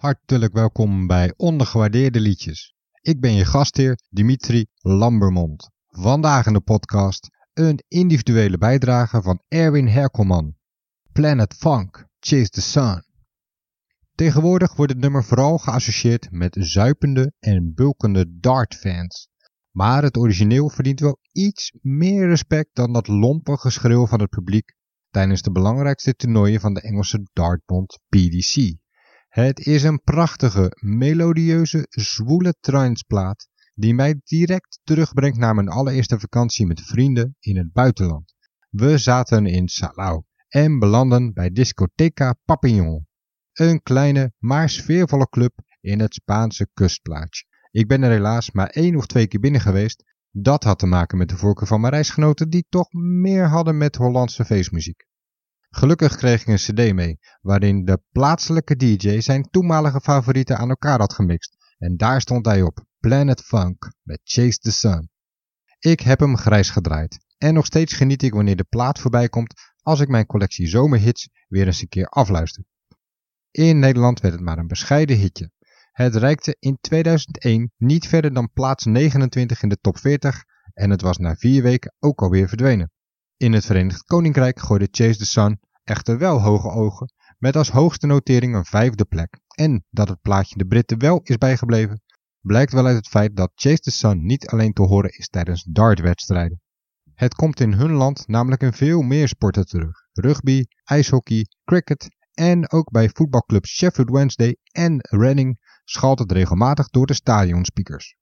Hartelijk welkom bij Ondergewaardeerde Liedjes. Ik ben je gastheer Dimitri Lambermond. Vandaag in de podcast een individuele bijdrage van Erwin Herkelman. Planet Funk, Chase the Sun. Tegenwoordig wordt het nummer vooral geassocieerd met zuipende en bulkende dartfans. Maar het origineel verdient wel iets meer respect dan dat lompe geschreeuw van het publiek tijdens de belangrijkste toernooien van de Engelse dartbond PDC. Het is een prachtige, melodieuze, zwoele transplaat die mij direct terugbrengt naar mijn allereerste vakantie met vrienden in het buitenland. We zaten in Salau en belanden bij Discoteca Papillon, een kleine maar sfeervolle club in het Spaanse kustplaatsje. Ik ben er helaas maar één of twee keer binnen geweest. Dat had te maken met de voorkeur van mijn reisgenoten die toch meer hadden met Hollandse feestmuziek. Gelukkig kreeg ik een cd mee, waarin de plaatselijke DJ zijn toenmalige favorieten aan elkaar had gemixt. En daar stond hij op, Planet Funk met Chase the Sun. Ik heb hem grijs gedraaid. En nog steeds geniet ik wanneer de plaat voorbij komt als ik mijn collectie zomerhits weer eens een keer afluister. In Nederland werd het maar een bescheiden hitje. Het reikte in 2001 niet verder dan plaats 29 in de top 40 en het was na vier weken ook alweer verdwenen. In het Verenigd Koninkrijk gooide Chase the Sun echter wel hoge ogen, met als hoogste notering een vijfde plek. En dat het plaatje de Britten wel is bijgebleven, blijkt wel uit het feit dat Chase the Sun niet alleen te horen is tijdens dartwedstrijden. Het komt in hun land namelijk in veel meer sporten terug. Rugby, ijshockey, cricket en ook bij voetbalclubs Sheffield Wednesday en Reading schalt het regelmatig door de stadionspeakers.